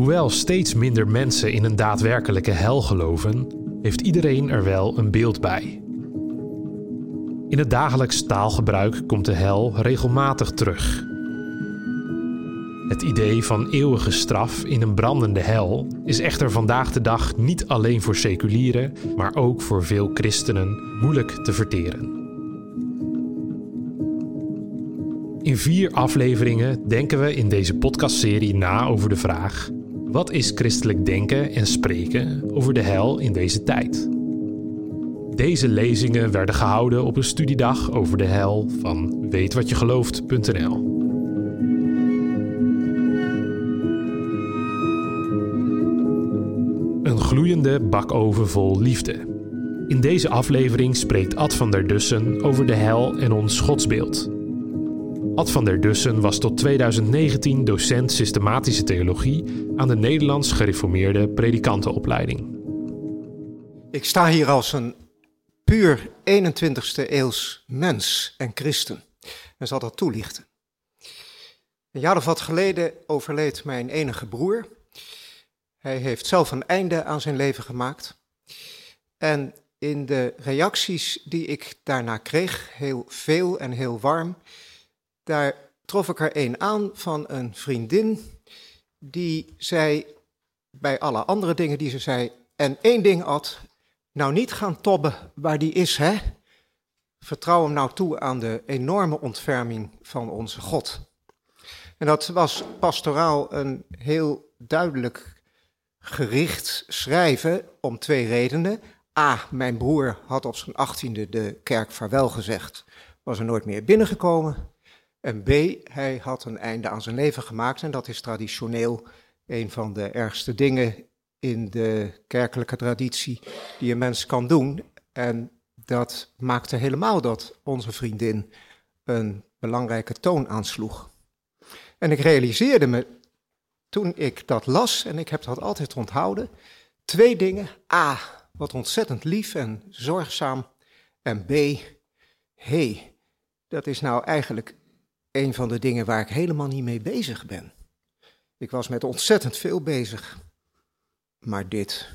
Hoewel steeds minder mensen in een daadwerkelijke hel geloven, heeft iedereen er wel een beeld bij. In het dagelijks taalgebruik komt de hel regelmatig terug. Het idee van eeuwige straf in een brandende hel is echter vandaag de dag niet alleen voor seculieren, maar ook voor veel christenen moeilijk te verteren. In vier afleveringen denken we in deze podcastserie na over de vraag: wat is christelijk denken en spreken over de hel in deze tijd? Deze lezingen werden gehouden op een studiedag over de hel van weetwatjegelooft.nl. Een gloeiende bakoven vol liefde. In deze aflevering spreekt Ad van der Dussen over de hel en ons godsbeeld. Ad van der Dussen was tot 2019 docent systematische theologie aan de Nederlands gereformeerde predikantenopleiding. Ik sta hier als een puur 21ste eeuws mens en christen en zal dat toelichten. Een jaar of wat geleden overleed mijn enige broer. Hij heeft zelf een einde aan zijn leven gemaakt. En in de reacties die ik daarna kreeg, heel veel en heel warm, daar trof ik er een aan van een vriendin die zei bij alle andere dingen die ze zei, en één ding Ad, nou niet gaan tobben waar die is, hè? Vertrouw hem nou toe aan de enorme ontferming van onze God. En dat was pastoraal een heel duidelijk gericht schrijven om twee redenen. A, mijn broer had op zijn achttiende de kerk vaarwel gezegd, was er nooit meer binnengekomen. En B, hij had een einde aan zijn leven gemaakt en dat is traditioneel een van de ergste dingen in de kerkelijke traditie die een mens kan doen. En dat maakte helemaal dat onze vriendin een belangrijke toon aansloeg. En ik realiseerde me toen ik dat las, en ik heb dat altijd onthouden, twee dingen. A, wat ontzettend lief en zorgzaam. En B, hé, hey, dat is nou eigenlijk een van de dingen waar ik helemaal niet mee bezig ben. Ik was met ontzettend veel bezig, maar dit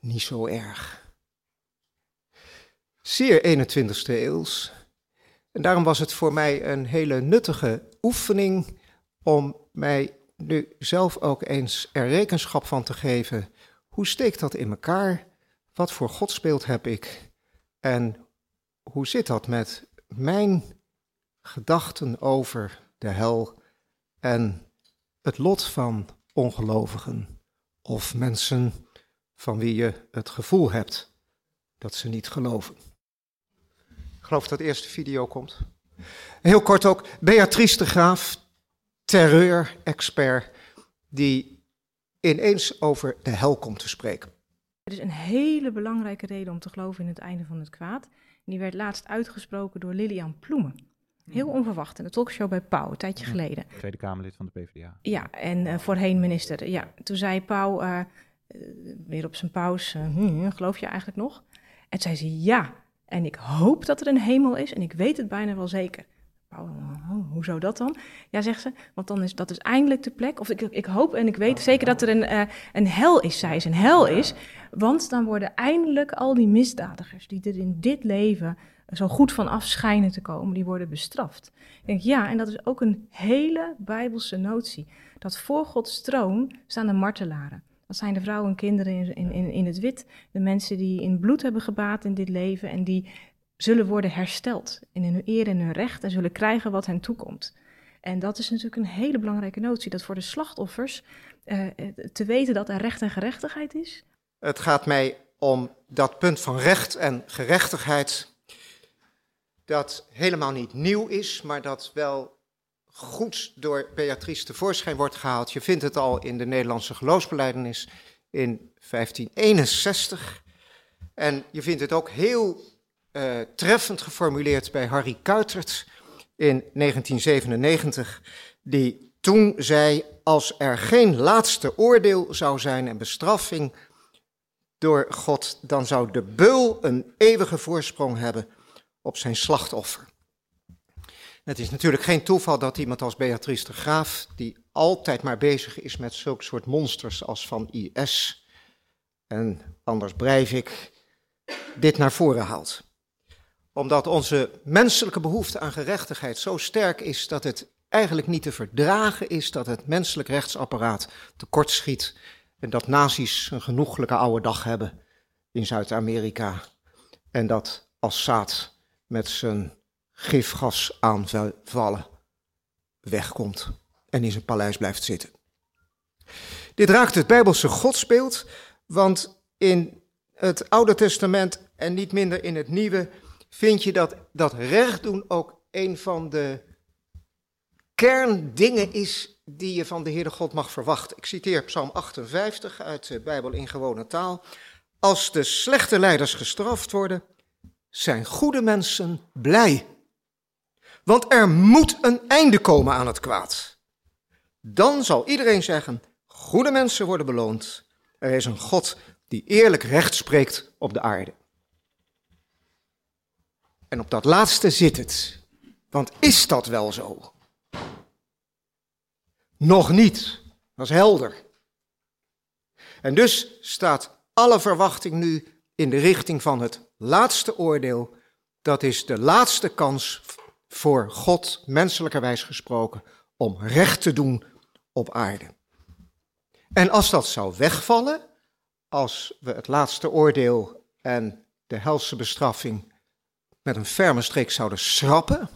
niet zo erg. Zeer 21ste eeuws. En daarom was het voor mij een hele nuttige oefening om mij nu zelf ook eens er rekenschap van te geven. Hoe steekt dat in elkaar? Wat voor godsbeeld heb ik? En hoe zit dat met mijn gedachten over de hel en het lot van ongelovigen of mensen van wie je het gevoel hebt dat ze niet geloven. Ik geloof dat de eerste video komt. Heel kort ook, Beatrice de Graaf, terreur-expert, die ineens over de hel komt te spreken. Er is een hele belangrijke reden om te geloven in het einde van het kwaad. Die werd laatst uitgesproken door Lilian Ploemen. Heel onverwacht in de talkshow bij Pauw, een tijdje geleden. Tweede Kamerlid van de PvdA. Ja, en uh, voorheen minister. Ja, toen zei Pauw, uh, weer op zijn pauze, hm, geloof je eigenlijk nog? En zei ze, ja, en ik hoop dat er een hemel is en ik weet het bijna wel zeker. Pauw, oh, hoe zou dat dan? Ja, zegt ze, want dan is dat is eindelijk de plek. Of ik, ik hoop en ik weet zeker dat er een, uh, een hel is, zei ze. Een hel is, want dan worden eindelijk al die misdadigers die er in dit leven zo goed van afschijnen te komen, die worden bestraft. Ik denk, ja, en dat is ook een hele bijbelse notie. Dat voor Gods troon staan de martelaren. Dat zijn de vrouwen en kinderen in, in, in het wit, de mensen die in bloed hebben gebaat in dit leven en die zullen worden hersteld in hun eer en hun recht en zullen krijgen wat hen toekomt. En dat is natuurlijk een hele belangrijke notie, dat voor de slachtoffers uh, te weten dat er recht en gerechtigheid is. Het gaat mij om dat punt van recht en gerechtigheid dat helemaal niet nieuw is, maar dat wel goed door Beatrice tevoorschijn wordt gehaald. Je vindt het al in de Nederlandse geloofsbeleidenis in 1561. En je vindt het ook heel uh, treffend geformuleerd bij Harry Kuitert in 1997, die toen zei: Als er geen laatste oordeel zou zijn en bestraffing door God, dan zou de beul een eeuwige voorsprong hebben op zijn slachtoffer. Het is natuurlijk geen toeval dat iemand als Beatrice de Graaf, die altijd maar bezig is met zulke soort monsters als van IS en Anders Breivik dit naar voren haalt. Omdat onze menselijke behoefte aan gerechtigheid zo sterk is dat het eigenlijk niet te verdragen is dat het menselijk rechtsapparaat tekortschiet en dat nazi's een genoeglijke oude dag hebben in Zuid-Amerika en dat Assad met zijn gifgasaanvallen wegkomt en in zijn paleis blijft zitten. Dit raakt het Bijbelse godsbeeld, want in het Oude Testament en niet minder in het Nieuwe vind je dat dat recht doen ook een van de kerndingen is die je van de Heere God mag verwachten. Ik citeer Psalm 58 uit de Bijbel in gewone taal. Als de slechte leiders gestraft worden, zijn goede mensen blij. Want er moet een einde komen aan het kwaad. Dan zal iedereen zeggen: goede mensen worden beloond. Er is een God die eerlijk recht spreekt op de aarde. En op dat laatste zit het. Want is dat wel zo? Nog niet. Dat is helder. En dus staat alle verwachting nu in de richting van het laatste oordeel. Dat is de laatste kans voor God, menselijkerwijs gesproken, om recht te doen op aarde. En als dat zou wegvallen, als we het laatste oordeel en de helse bestraffing met een ferme streek zouden schrappen,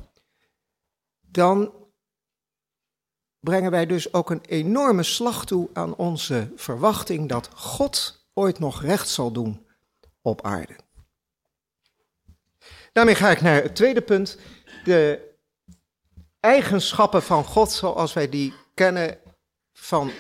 dan brengen wij dus ook een enorme slag toe aan onze verwachting dat God ooit nog recht zal doen op aarde. Daarmee ga ik naar het tweede punt. De eigenschappen van God zoals wij die kennen van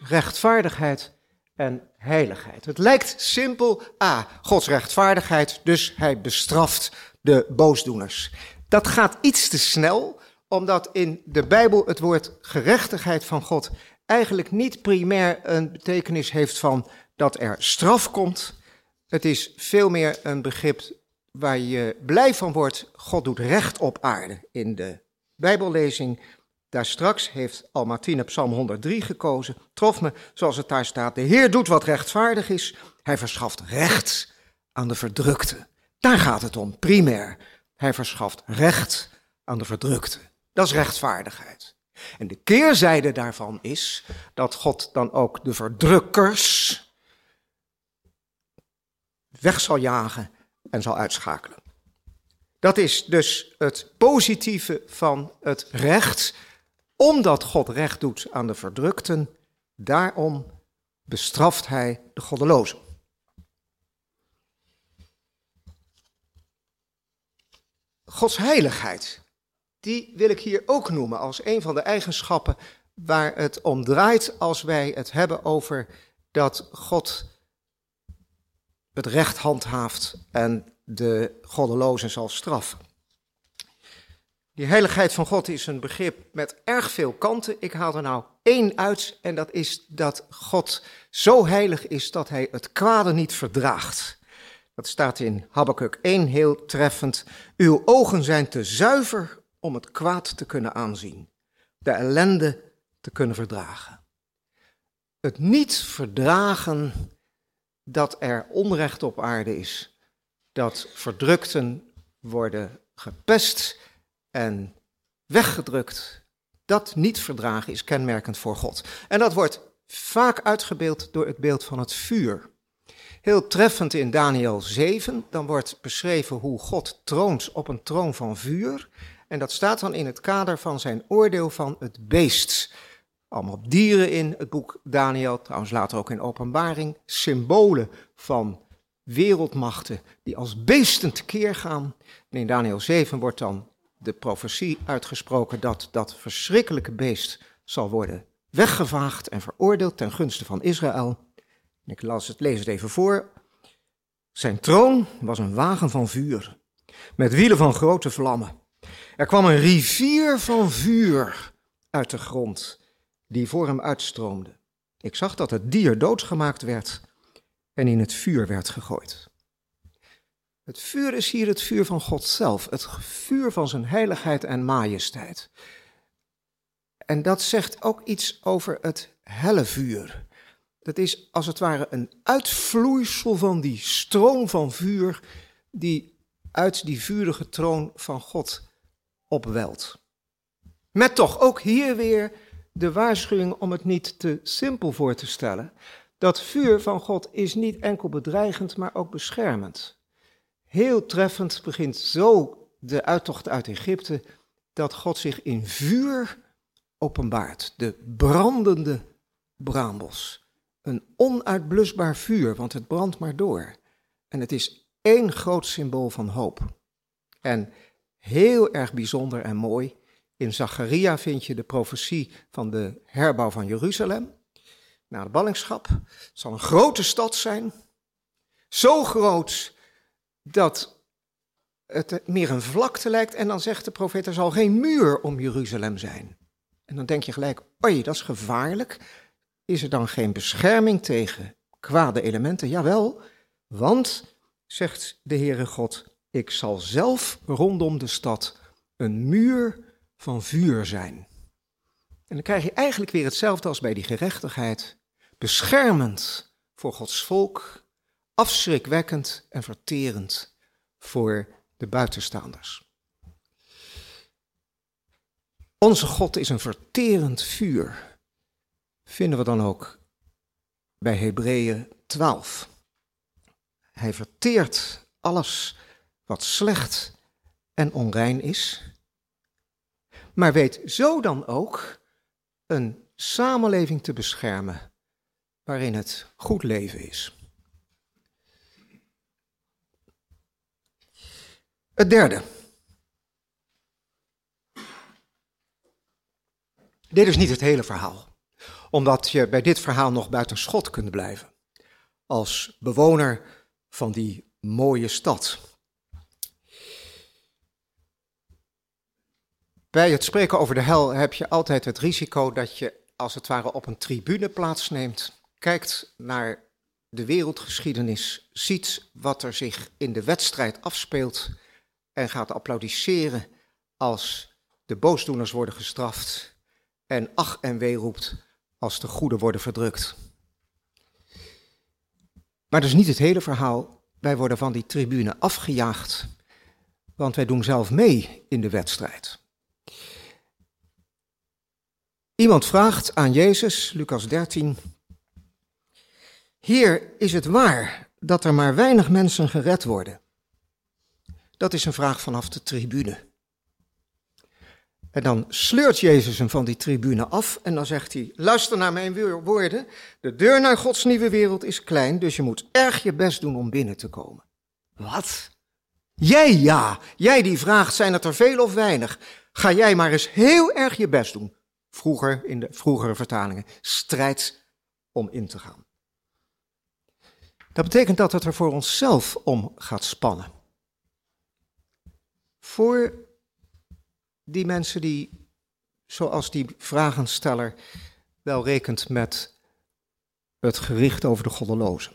rechtvaardigheid en heiligheid. Het lijkt simpel, ah, Gods rechtvaardigheid, dus hij bestraft de boosdoeners. Dat gaat iets te snel, omdat in de Bijbel het woord gerechtigheid van God eigenlijk niet primair een betekenis heeft van dat er straf komt. Het is veel meer een begrip waar je blij van wordt. God doet recht op aarde. In de Bijbellezing daar straks heeft Almartine Psalm 103 gekozen. Trof me, zoals het daar staat, de Heer doet wat rechtvaardig is. Hij verschaft recht aan de verdrukte. Daar gaat het om, primair. Hij verschaft recht aan de verdrukte. Dat is rechtvaardigheid. En de keerzijde daarvan is dat God dan ook de verdrukkers weg zal jagen en zal uitschakelen. Dat is dus het positieve van het recht omdat God recht doet aan de verdrukten, daarom bestraft hij de goddelozen. Gods heiligheid, die wil ik hier ook noemen als een van de eigenschappen waar het om draait als wij het hebben over dat God het recht handhaaft en de goddelozen zal straffen. Die heiligheid van God is een begrip met erg veel kanten. Ik haal er nou één uit en dat is dat God zo heilig is dat hij het kwade niet verdraagt. Dat staat in Habakkuk 1 heel treffend. Uw ogen zijn te zuiver om het kwaad te kunnen aanzien, de ellende te kunnen verdragen. Het niet verdragen dat er onrecht op aarde is, dat verdrukten worden gepest en weggedrukt. Dat niet verdragen is kenmerkend voor God. En dat wordt vaak uitgebeeld door het beeld van het vuur. Heel treffend in Daniel 7, dan wordt beschreven hoe God troont op een troon van vuur. En dat staat dan in het kader van zijn oordeel van het beest. Allemaal dieren in het boek Daniel, trouwens later ook in openbaring. Symbolen van wereldmachten die als beesten tekeer gaan. In Daniel 7 wordt dan de profetie uitgesproken dat dat verschrikkelijke beest zal worden weggevaagd en veroordeeld ten gunste van Israël. Ik las het, lees het even voor. Zijn troon was een wagen van vuur, met wielen van grote vlammen. Er kwam een rivier van vuur uit de grond, die voor hem uitstroomde. Ik zag dat het dier doodgemaakt werd en in het vuur werd gegooid. Het vuur is hier het vuur van God zelf, het vuur van zijn heiligheid en majesteit. En dat zegt ook iets over het hellevuur. Dat is als het ware een uitvloeisel van die stroom van vuur die uit die vurige troon van God opwelt. Met toch ook hier weer de waarschuwing om het niet te simpel voor te stellen. Dat vuur van God is niet enkel bedreigend, maar ook beschermend. Heel treffend begint zo de uittocht uit Egypte dat God zich in vuur openbaart. De brandende braambos. Een onuitblusbaar vuur, want het brandt maar door. En het is één groot symbool van hoop. En heel erg bijzonder en mooi, in Zacharia vind je de profetie van de herbouw van Jeruzalem. Na de ballingschap. Het zal een grote stad zijn. Zo groot dat het meer een vlakte lijkt. En dan zegt de profeet, er zal geen muur om Jeruzalem zijn. En dan denk je gelijk, oei, dat is gevaarlijk. Is er dan geen bescherming tegen kwade elementen? Jawel, want, zegt de Heere God, ik zal zelf rondom de stad een muur van vuur zijn. En dan krijg je eigenlijk weer hetzelfde als bij die gerechtigheid. Beschermend voor Gods volk, afschrikwekkend en verterend voor de buitenstaanders. Onze God is een verterend vuur. Vinden we dan ook bij Hebreeën 12. Hij verteert alles wat slecht en onrein is maar weet zo dan ook een samenleving te beschermen waarin het goed leven is. Het derde. Dit is niet het hele verhaal, omdat je bij dit verhaal nog buiten schot kunt blijven. Als bewoner van die mooie stad. Bij het spreken over de hel heb je altijd het risico dat je als het ware op een tribune plaatsneemt, kijkt naar de wereldgeschiedenis, ziet wat er zich in de wedstrijd afspeelt en gaat applaudisseren als de boosdoeners worden gestraft en ach en wee roept als de goeden worden verdrukt. Maar dat is niet het hele verhaal. Wij worden van die tribune afgejaagd, want wij doen zelf mee in de wedstrijd. Iemand vraagt aan Jezus, Lucas 13, Heer, is het waar dat er maar weinig mensen gered worden? Dat is een vraag vanaf de tribune. En dan sleurt Jezus hem van die tribune af en dan zegt hij, luister naar mijn woorden, de deur naar Gods nieuwe wereld is klein, dus je moet erg je best doen om binnen te komen. Wat? Jij ja, jij die vraagt, zijn het er veel of weinig? Ga jij maar eens heel erg je best doen vroeger in de vroegere vertalingen, strijd om in te gaan. Dat betekent dat het er voor onszelf om gaat spannen. Voor die mensen die, zoals die vragensteller, wel rekent met het gericht over de goddelozen.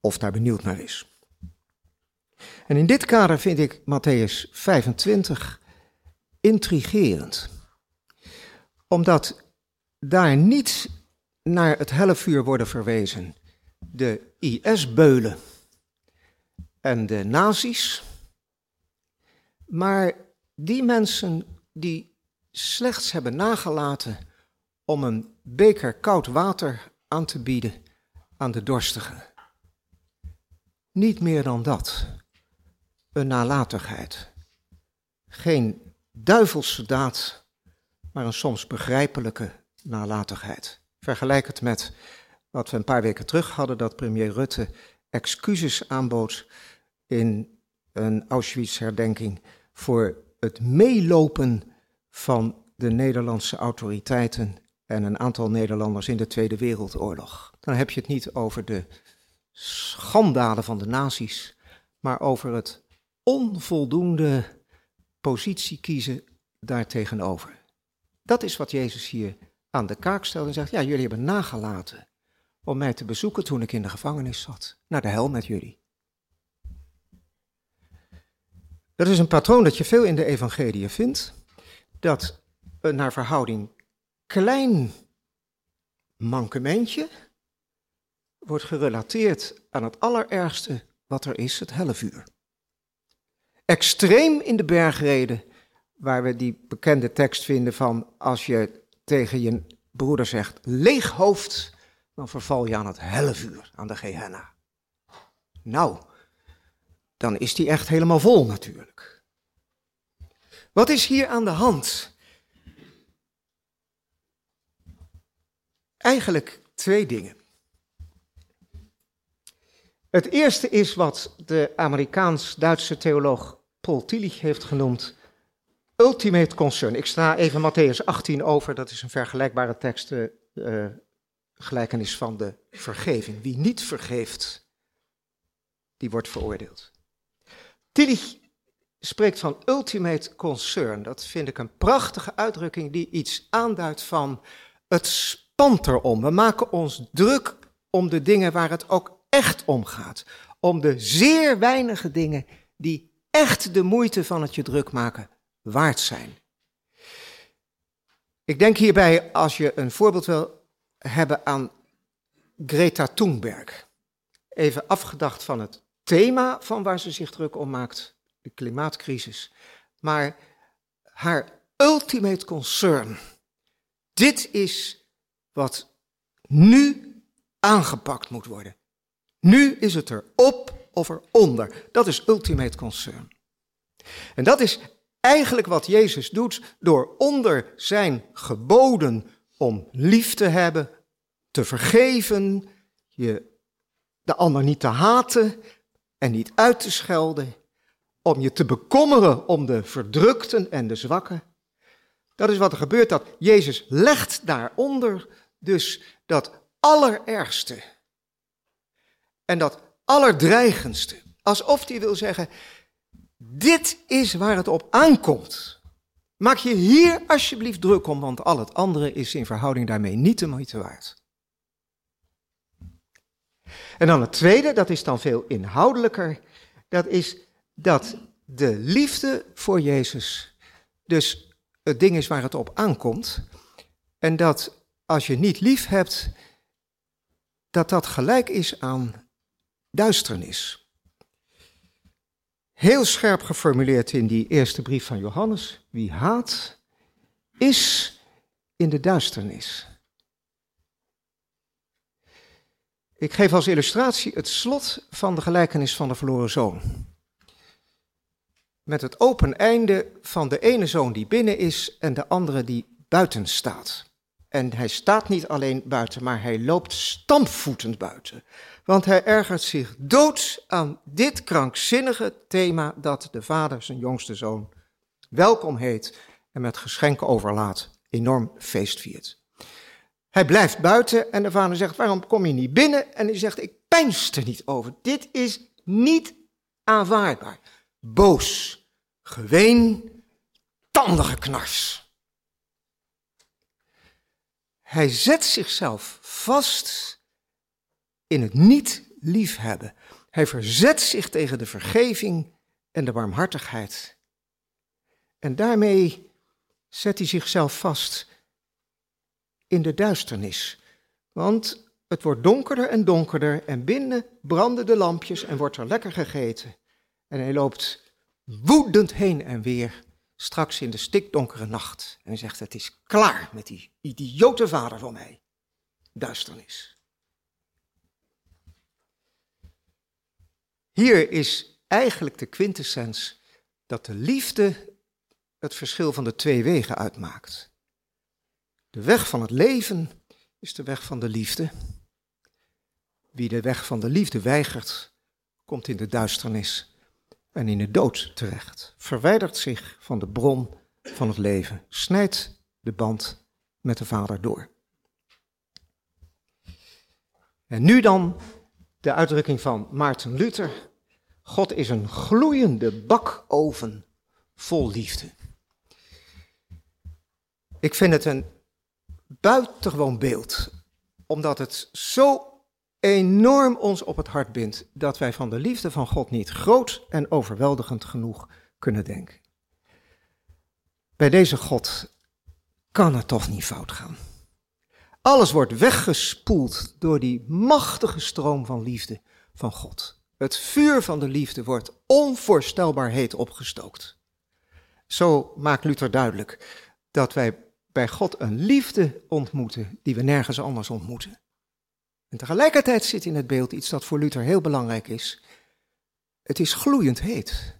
Of daar benieuwd naar is. En in dit kader vind ik Matthäus 25 intrigerend omdat daar niet naar het hellevuur worden verwezen de IS-beulen en de nazi's, maar die mensen die slechts hebben nagelaten om een beker koud water aan te bieden aan de dorstigen. Niet meer dan dat. Een nalatigheid. Geen duivelse daad maar een soms begrijpelijke nalatigheid. Vergelijk het met wat we een paar weken terug hadden, dat premier Rutte excuses aanbood in een Auschwitz-herdenking voor het meelopen van de Nederlandse autoriteiten en een aantal Nederlanders in de Tweede Wereldoorlog. Dan heb je het niet over de schandalen van de nazi's, maar over het onvoldoende positie kiezen daartegenover. Dat is wat Jezus hier aan de kaak stelt en zegt, ja, jullie hebben nagelaten om mij te bezoeken toen ik in de gevangenis zat. Naar de hel met jullie. Dat is een patroon dat je veel in de evangelie vindt, dat naar verhouding klein mankementje wordt gerelateerd aan het allerergste wat er is, het hellevuur. Extreem in de bergreden, waar we die bekende tekst vinden van als je tegen je broeder zegt leeg hoofd, dan verval je aan het hellevuur, aan de Gehenna. Nou, dan is die echt helemaal vol natuurlijk. Wat is hier aan de hand? Eigenlijk twee dingen. Het eerste is wat de Amerikaans-Duitse theoloog Paul Tillich heeft genoemd ultimate concern. Ik sta even Matthäus 18 over, dat is een vergelijkbare tekst, de uh, gelijkenis van de vergeving. Wie niet vergeeft, die wordt veroordeeld. Tillich spreekt van ultimate concern. Dat vind ik een prachtige uitdrukking die iets aanduidt van het spant erom. We maken ons druk om de dingen waar het ook echt om gaat. Om de zeer weinige dingen die echt de moeite van het je druk maken waard zijn. Ik denk hierbij, als je een voorbeeld wil hebben aan Greta Thunberg. Even afgedacht van het thema van waar ze zich druk om maakt, de klimaatcrisis. Maar haar ultimate concern. Dit is wat nu aangepakt moet worden. Nu is het er op of eronder. Dat is ultimate concern. En dat is eigenlijk wat Jezus doet door onder zijn geboden om lief te hebben, te vergeven, je de ander niet te haten en niet uit te schelden, om je te bekommeren om de verdrukten en de zwakken. Dat is wat er gebeurt, dat Jezus legt daaronder dus dat allerergste en dat allerdreigendste. Alsof hij wil zeggen, dit is waar het op aankomt. Maak je hier alsjeblieft druk om, want al het andere is in verhouding daarmee niet de moeite waard. En dan het tweede, dat is dan veel inhoudelijker, dat is dat de liefde voor Jezus dus het ding is waar het op aankomt. En dat als je niet lief hebt, dat dat gelijk is aan duisternis. Heel scherp geformuleerd in die eerste brief van Johannes. Wie haat, is in de duisternis. Ik geef als illustratie het slot van de gelijkenis van de verloren zoon. Met het open einde van de ene zoon die binnen is en de andere die buiten staat. En hij staat niet alleen buiten, maar hij loopt stampvoetend buiten. Want hij ergert zich dood aan dit krankzinnige thema dat de vader zijn jongste zoon welkom heet en met geschenken overlaat, enorm feest viert. Hij blijft buiten en de vader zegt, waarom kom je niet binnen? En hij zegt, ik pijnst er niet over. Dit is niet aanvaardbaar. Boos, geween, tandige knars. Hij zet zichzelf vast in het niet liefhebben. Hij verzet zich tegen de vergeving en de warmhartigheid. En daarmee zet hij zichzelf vast in de duisternis. Want het wordt donkerder en donkerder en binnen branden de lampjes en wordt er lekker gegeten. En hij loopt woedend heen en weer straks in de stikdonkere nacht. En zegt, het is klaar met die idiote vader van mij. Duisternis. Hier is eigenlijk de quintessens dat de liefde het verschil van de twee wegen uitmaakt. De weg van het leven is de weg van de liefde. Wie de weg van de liefde weigert, komt in de duisternis en in de dood terecht, verwijdert zich van de bron van het leven, snijdt de band met de Vader door. En nu dan de uitdrukking van Maarten Luther. God is een gloeiende bakoven vol liefde. Ik vind het een buitengewoon beeld, omdat het zo enorm ons op het hart bindt dat wij van de liefde van God niet groot en overweldigend genoeg kunnen denken. Bij deze God kan het toch niet fout gaan. Alles wordt weggespoeld door die machtige stroom van liefde van God. Het vuur van de liefde wordt onvoorstelbaar heet opgestookt. Zo maakt Luther duidelijk dat wij bij God een liefde ontmoeten die we nergens anders ontmoeten. En tegelijkertijd zit in het beeld iets dat voor Luther heel belangrijk is. Het is gloeiend heet.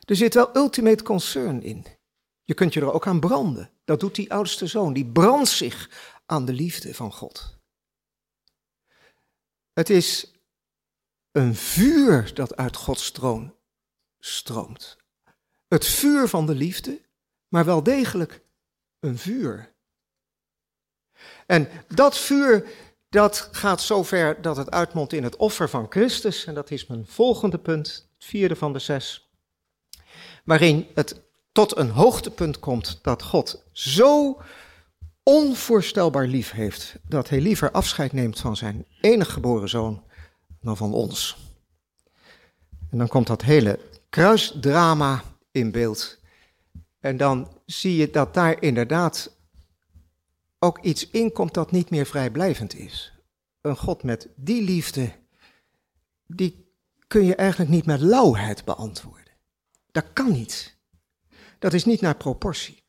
Er zit wel ultimate concern in. Je kunt je er ook aan branden. Dat doet die oudste zoon. Die brandt zich aan de liefde van God. Het is een vuur dat uit Gods troon stroomt. Het vuur van de liefde, maar wel degelijk een vuur. En dat vuur, dat gaat zover dat het uitmondt in het offer van Christus. En dat is mijn volgende punt, het vierde van de zes. Waarin het tot een hoogtepunt komt dat God zo onvoorstelbaar lief heeft, dat hij liever afscheid neemt van zijn enige geboren zoon dan van ons. En dan komt dat hele kruisdrama in beeld. En dan zie je dat daar inderdaad ook iets in komt dat niet meer vrijblijvend is. Een God met die liefde, die kun je eigenlijk niet met lauwheid beantwoorden. Dat kan niet. Dat is niet naar proportie.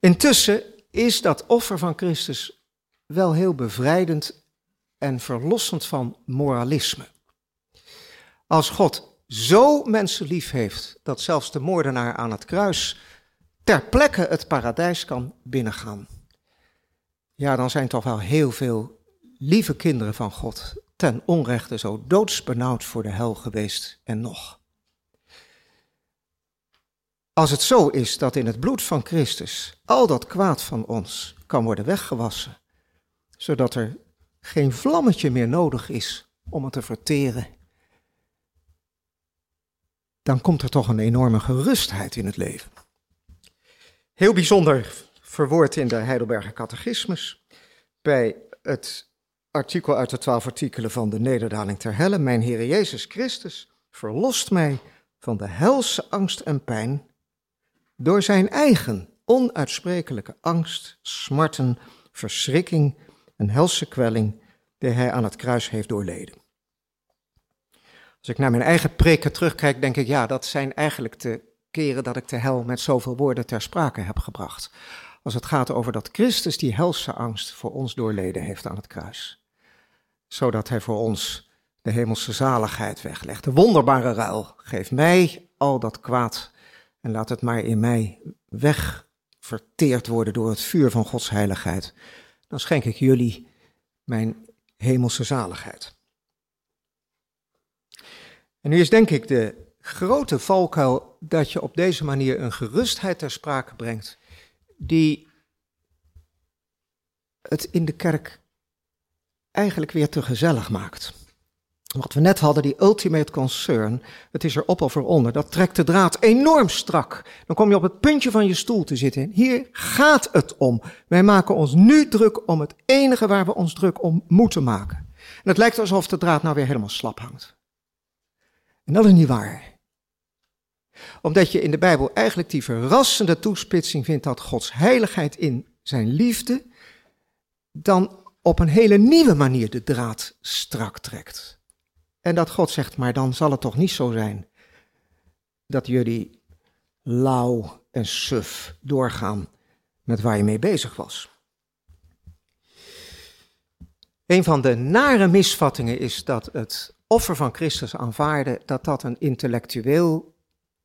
Intussen is dat offer van Christus wel heel bevrijdend en verlossend van moralisme. Als God zo mensen lief heeft dat zelfs de moordenaar aan het kruis ter plekke het paradijs kan binnengaan, ja, dan zijn toch wel heel veel lieve kinderen van God ten onrechte zo doodsbenauwd voor de hel geweest en nog. Als het zo is dat in het bloed van Christus al dat kwaad van ons kan worden weggewassen, zodat er geen vlammetje meer nodig is om het te verteren, dan komt er toch een enorme gerustheid in het leven. Heel bijzonder verwoord in de Heidelberger Catechismus bij het artikel uit de twaalf artikelen van de nederdaling ter helle. Mijn Heer Jezus Christus verlost mij van de helse angst en pijn door zijn eigen onuitsprekelijke angst, smarten, verschrikking en helse kwelling die hij aan het kruis heeft doorleden. Als ik naar mijn eigen preken terugkijk, denk ik, ja, dat zijn eigenlijk de keren dat ik de hel met zoveel woorden ter sprake heb gebracht. Als het gaat over dat Christus die helse angst voor ons doorleden heeft aan het kruis. Zodat hij voor ons de hemelse zaligheid weglegt. De wonderbare ruil. Geef mij al dat kwaad en laat het maar in mij wegverteerd worden door het vuur van Gods heiligheid. Dan schenk ik jullie mijn hemelse zaligheid. En nu is denk ik de grote valkuil dat je op deze manier een gerustheid ter sprake brengt, die het in de kerk eigenlijk weer te gezellig maakt. Wat we net hadden, die ultimate concern, het is er op of eronder, dat trekt de draad enorm strak. Dan kom je op het puntje van je stoel te zitten. Hier gaat het om. Wij maken ons nu druk om het enige waar we ons druk om moeten maken. En het lijkt alsof de draad nou weer helemaal slap hangt. En dat is niet waar. Omdat je in de Bijbel eigenlijk die verrassende toespitsing vindt dat Gods heiligheid in zijn liefde dan op een hele nieuwe manier de draad strak trekt. En dat God zegt, maar dan zal het toch niet zo zijn dat jullie lauw en suf doorgaan met waar je mee bezig was. Een van de nare misvattingen is dat het offer van Christus aanvaarden, dat dat een intellectueel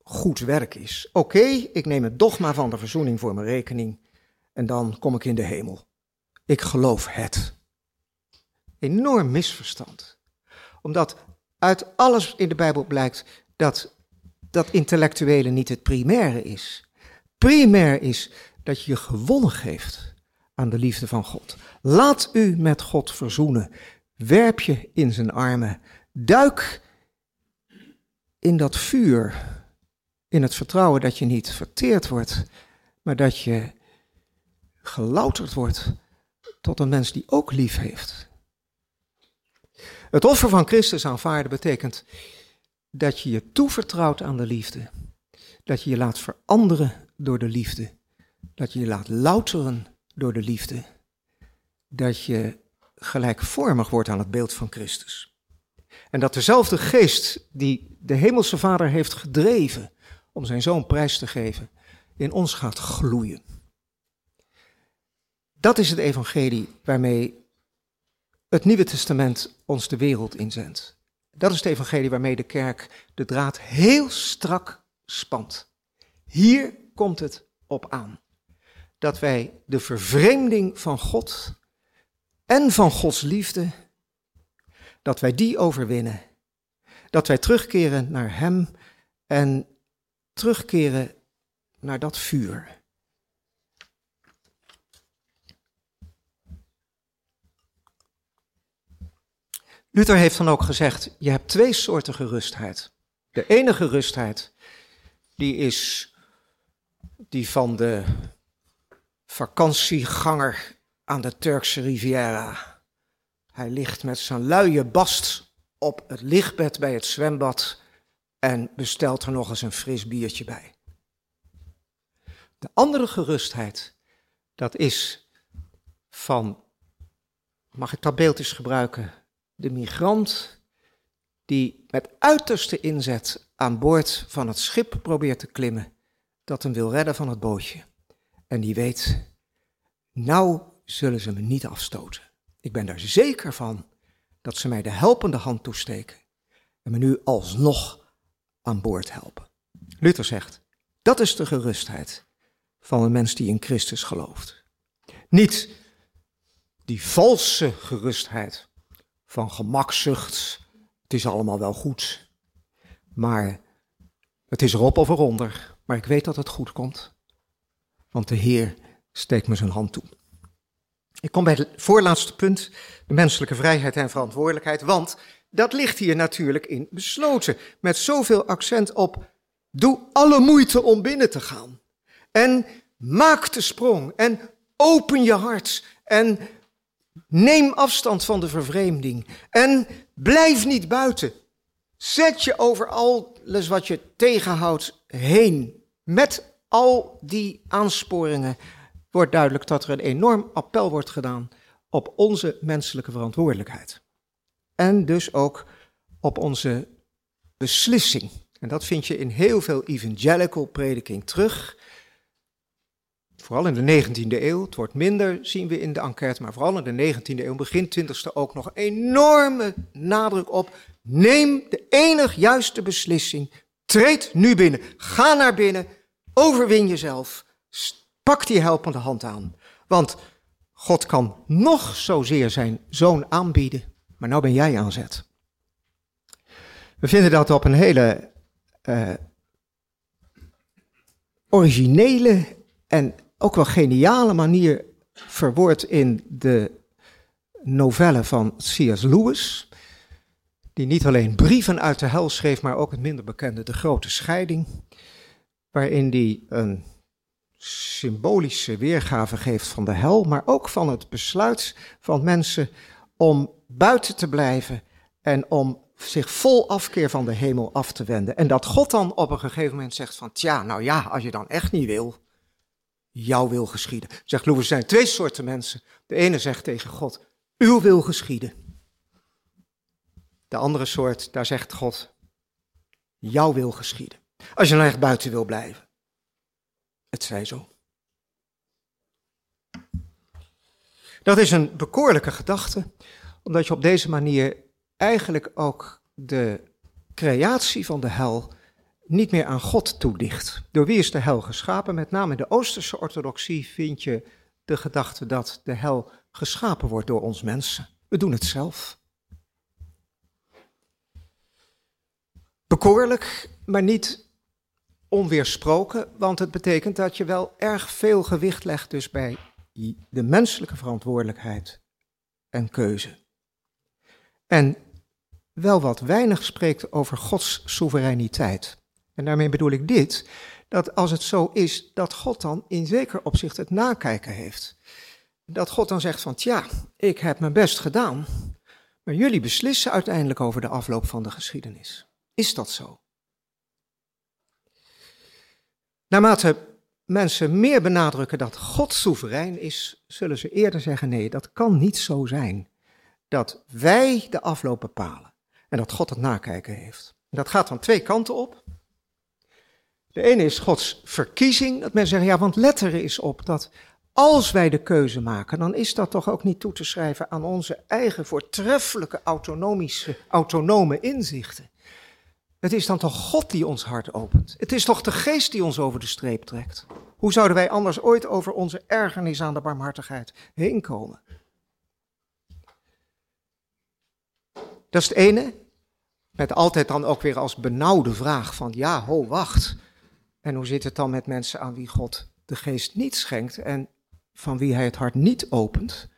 goed werk is. Oké, ik neem het dogma van de verzoening voor mijn rekening en dan kom ik in de hemel. Ik geloof het. Enorm misverstand. Omdat uit alles in de Bijbel blijkt dat dat intellectuele niet het primaire is. Primair is dat je je gewonnen geeft aan de liefde van God. Laat u met God verzoenen. Werp je in zijn armen. Duik in dat vuur. In het vertrouwen dat je niet verteerd wordt, maar dat je gelouterd wordt tot een mens die ook lief heeft. Het offer van Christus aanvaarden betekent dat je je toevertrouwt aan de liefde. Dat je je laat veranderen door de liefde. Dat je je laat louteren door de liefde. Dat je gelijkvormig wordt aan het beeld van Christus. En dat dezelfde geest die de Hemelse Vader heeft gedreven om zijn zoon prijs te geven, in ons gaat gloeien. Dat is het evangelie waarmee het Nieuwe Testament ons de wereld inzendt. Dat is het evangelie waarmee de kerk de draad heel strak spant. Hier komt het op aan. Dat wij de vervreemding van God en van Gods liefde, dat wij die overwinnen. Dat wij terugkeren naar Hem en terugkeren naar dat vuur. Luther heeft dan ook gezegd, je hebt twee soorten gerustheid. De ene gerustheid, die is die van de vakantieganger aan de Turkse Riviera. Hij ligt met zijn luie bast op het lichtbed bij het zwembad en bestelt er nog eens een fris biertje bij. De andere gerustheid, dat is van, mag ik dat beeld eens gebruiken, de migrant die met uiterste inzet aan boord van het schip probeert te klimmen dat hem wil redden van het bootje. En die weet, nou zullen ze me niet afstoten. Ik ben er zeker van dat ze mij de helpende hand toesteken en me nu alsnog aan boord helpen. Luther zegt, dat is de gerustheid van een mens die in Christus gelooft. Niet die valse gerustheid van gemakzucht, het is allemaal wel goed, maar het is erop of eronder, maar ik weet dat het goed komt, want de Heer steekt me zijn hand toe. Ik kom bij het voorlaatste punt, de menselijke vrijheid en verantwoordelijkheid, want dat ligt hier natuurlijk in besloten, met zoveel accent op doe alle moeite om binnen te gaan. En maak de sprong en open je hart en neem afstand van de vervreemding en blijf niet buiten. Zet je over alles wat je tegenhoudt heen. Met al die aansporingen wordt duidelijk dat er een enorm appel wordt gedaan op onze menselijke verantwoordelijkheid. En dus ook op onze beslissing. En dat vind je in heel veel evangelical prediking terug. Vooral in de 19e eeuw, het wordt minder, zien we in de enquête, maar vooral in de 19e eeuw, begin 20e ook nog enorme nadruk op. Neem de enig juiste beslissing. Treed nu binnen. Ga naar binnen. Overwin jezelf. Pak die helpende hand aan. Want God kan nog zozeer zijn zoon aanbieden, maar nou ben jij aan zet. We vinden dat op een hele uh, originele en ook wel geniale manier verwoord in de novelle van C.S. Lewis, die niet alleen brieven uit de hel schreef, maar ook het minder bekende De Grote Scheiding, waarin hij een symbolische weergave geeft van de hel, maar ook van het besluit van mensen om buiten te blijven en om zich vol afkeer van de hemel af te wenden. En dat God dan op een gegeven moment zegt van, tja, nou ja, als je dan echt niet wil, jouw wil geschieden. Zegt Louis, er zijn twee soorten mensen. De ene zegt tegen God, uw wil geschieden. De andere soort, daar zegt God, jouw wil geschieden. Als je nou echt buiten wil blijven. Het zij zo. Dat is een bekoorlijke gedachte, omdat je op deze manier eigenlijk ook de creatie van de hel niet meer aan God toedicht. Door wie is de hel geschapen? Met name in de Oosterse orthodoxie vind je de gedachte dat de hel geschapen wordt door ons mensen. We doen het zelf. Bekoorlijk, maar niet onweersproken, want het betekent dat je wel erg veel gewicht legt dus bij de menselijke verantwoordelijkheid en keuze. En wel wat weinig spreekt over Gods soevereiniteit. En daarmee bedoel ik dit, dat als het zo is dat God dan in zeker opzicht het nakijken heeft. Dat God dan zegt van, tja, ik heb mijn best gedaan, maar jullie beslissen uiteindelijk over de afloop van de geschiedenis. Is dat zo? Naarmate mensen meer benadrukken dat God soeverein is, zullen ze eerder zeggen: nee, dat kan niet zo zijn. Dat wij de afloop bepalen en dat God het nakijken heeft. Dat gaat dan twee kanten op. De ene is Gods verkiezing, dat mensen zeggen: ja, want let er eens op dat als wij de keuze maken, dan is dat toch ook niet toe te schrijven aan onze eigen voortreffelijke autonomische, autonome inzichten. Het is dan toch God die ons hart opent. Het is toch de geest die ons over de streep trekt. Hoe zouden wij anders ooit over onze ergernis aan de barmhartigheid heen komen? Dat is het ene. Met altijd dan ook weer als benauwde vraag van ja, ho, wacht. En hoe zit het dan met mensen aan wie God de geest niet schenkt en van wie hij het hart niet opent?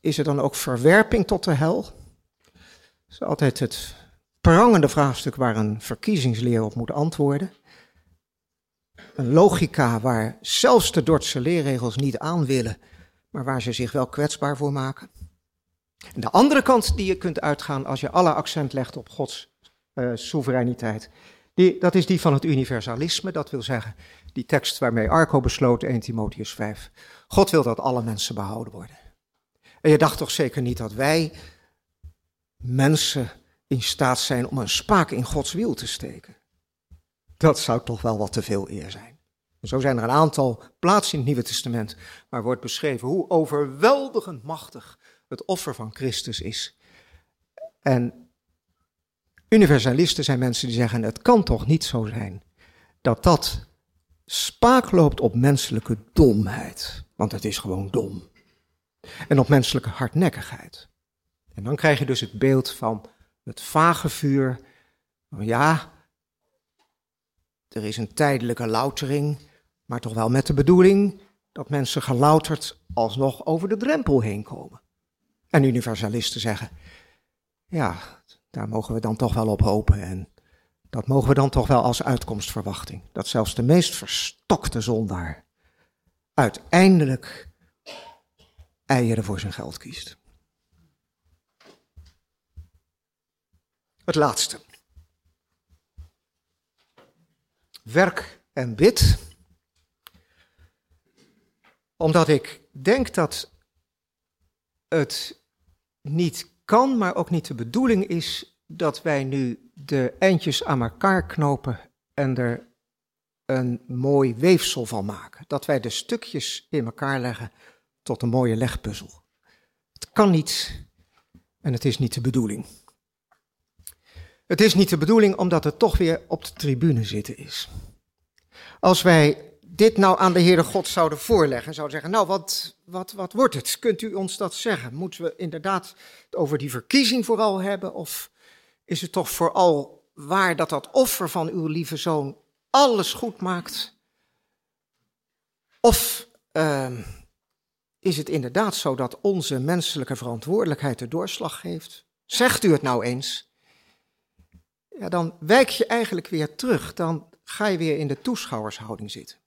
Is er dan ook verwerping tot de hel? Dat is altijd het prangende vraagstuk waar een verkiezingsleer op moet antwoorden. Een logica waar zelfs de Dordtse leerregels niet aan willen, maar waar ze zich wel kwetsbaar voor maken. En de andere kant die je kunt uitgaan als je alle accent legt op Gods uh, soevereiniteit, die, dat is die van het universalisme. Dat wil zeggen, die tekst waarmee Arco besloot, 1 Timotheus 5. God wil dat alle mensen behouden worden. En je dacht toch zeker niet dat wij mensen in staat zijn om een spaak in Gods wiel te steken. Dat zou toch wel wat te veel eer zijn. Zo zijn er een aantal plaatsen in het Nieuwe Testament waar wordt beschreven hoe overweldigend machtig het offer van Christus is. En universalisten zijn mensen die zeggen: het kan toch niet zo zijn dat dat spaak loopt op menselijke domheid. Want het is gewoon dom. En op menselijke hardnekkigheid. En dan krijg je dus het beeld van het vage vuur. Ja, er is een tijdelijke loutering, maar toch wel met de bedoeling dat mensen gelouterd alsnog over de drempel heen komen. En universalisten zeggen, ja, daar mogen we dan toch wel op hopen en dat mogen we dan toch wel als uitkomstverwachting. Dat zelfs de meest verstokte zondaar uiteindelijk eieren voor zijn geld kiest. Het laatste. Werk en bid. Omdat ik denk dat het niet kan, maar ook niet de bedoeling is dat wij nu de eindjes aan elkaar knopen en er een mooi weefsel van maken. Dat wij de stukjes in elkaar leggen tot een mooie legpuzzel. Het kan niet en het is niet de bedoeling. Het is niet de bedoeling omdat het toch weer op de tribune zitten is. Als wij dit nou aan de Heere God zouden voorleggen, zouden zeggen, nou wat, wat, wat wordt het? Kunt u ons dat zeggen? Moeten we inderdaad het over die verkiezing vooral hebben? Of is het toch vooral waar dat dat offer van uw lieve zoon alles goed maakt? Of uh, is het inderdaad zo dat onze menselijke verantwoordelijkheid de doorslag geeft? Zegt u het nou eens? ja, dan wijk je eigenlijk weer terug. Dan ga je weer in de toeschouwershouding zitten.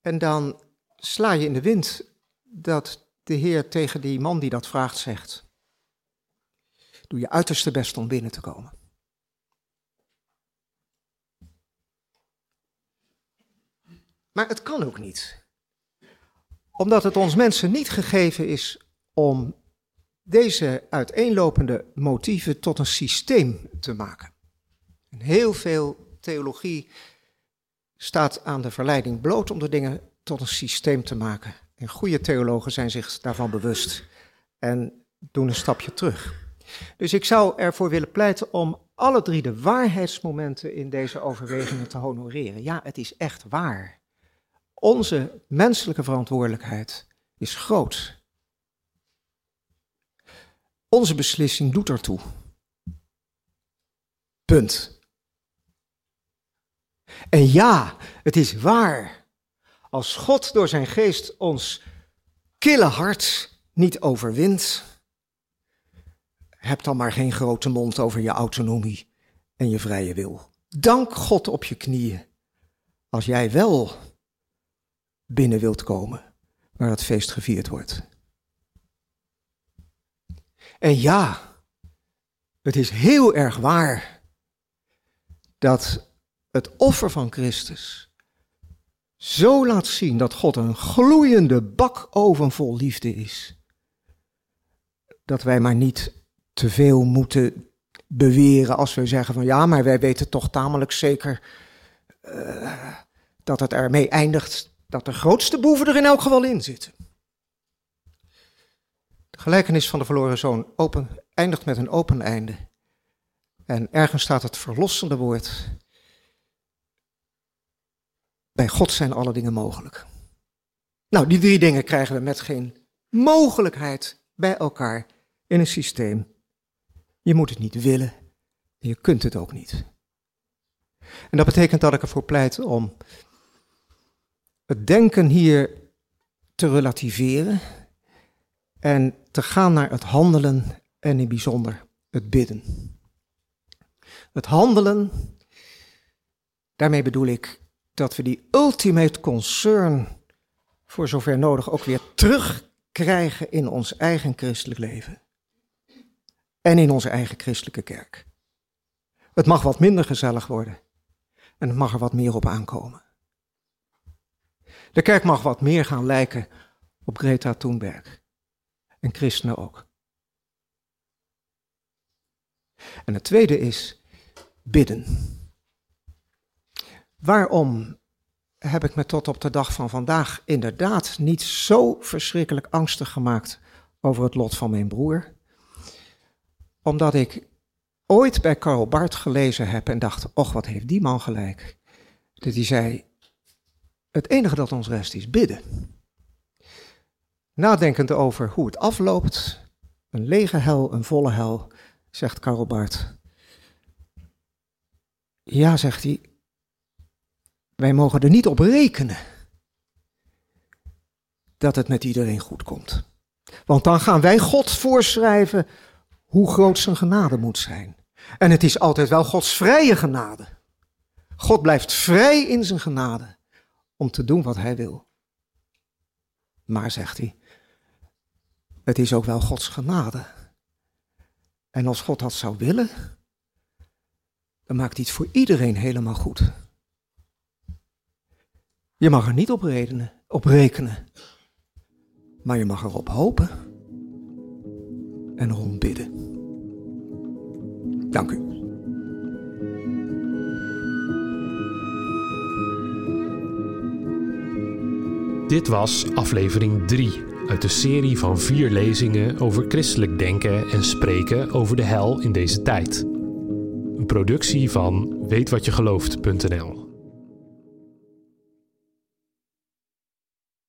En dan sla je in de wind dat de Heer tegen die man die dat vraagt zegt: Doe je uiterste best om binnen te komen. Maar het kan ook niet. Omdat het ons mensen niet gegeven is om deze uiteenlopende motieven tot een systeem te maken. heel veel theologie staat aan de verleiding bloot om de dingen tot een systeem te maken. En goede theologen zijn zich daarvan bewust en doen een stapje terug. Dus ik zou ervoor willen pleiten om alle drie de waarheidsmomenten in deze overwegingen te honoreren. Ja, het is echt waar. Onze menselijke verantwoordelijkheid is groot. Onze beslissing doet ertoe. Punt. En ja, het is waar. Als God door zijn geest ons kille hart niet overwint, heb dan maar geen grote mond over je autonomie en je vrije wil. Dank God op je knieën als jij wel binnen wilt komen waar het feest gevierd wordt. En ja, het is heel erg waar dat het offer van Christus zo laat zien dat God een gloeiende bakoven vol liefde is. Dat wij maar niet te veel moeten beweren als we zeggen van ja, maar wij weten toch tamelijk zeker uh, dat het ermee eindigt dat de grootste boeven er in elk geval in zitten. De gelijkenis van de verloren zoon open, eindigt met een open einde. En ergens staat het verlossende woord. Bij God zijn alle dingen mogelijk. Nou, die drie dingen krijgen we met geen mogelijkheid bij elkaar in een systeem. Je moet het niet willen. Je kunt het ook niet. En dat betekent dat ik ervoor pleit om het denken hier te relativeren en te gaan naar het handelen en in het bijzonder het bidden. Het handelen, daarmee bedoel ik dat we die ultimate concern voor zover nodig ook weer terugkrijgen in ons eigen christelijk leven. En in onze eigen christelijke kerk. Het mag wat minder gezellig worden. En het mag er wat meer op aankomen. De kerk mag wat meer gaan lijken op Greta Thunberg. En christenen ook. En het tweede is bidden. Waarom heb ik me tot op de dag van vandaag inderdaad niet zo verschrikkelijk angstig gemaakt over het lot van mijn broer? Omdat ik ooit bij Karl Barth gelezen heb en dacht, och wat heeft die man gelijk. Dat hij zei, het enige dat ons rest is bidden. Nadenkend over hoe het afloopt, een lege hel, een volle hel, zegt Karl Barth. Ja, zegt hij, wij mogen er niet op rekenen dat het met iedereen goed komt. Want dan gaan wij God voorschrijven hoe groot zijn genade moet zijn. En het is altijd wel Gods vrije genade. God blijft vrij in zijn genade om te doen wat hij wil. Maar, zegt hij, het is ook wel Gods genade. En als God dat zou willen, dan maakt hij het voor iedereen helemaal goed. Je mag er niet op, op rekenen, maar je mag erop hopen en erom bidden. Dank u. Dit was aflevering 3 uit de serie van vier lezingen over christelijk denken en spreken over de hel in deze tijd. Een productie van weetwatjegelooft.nl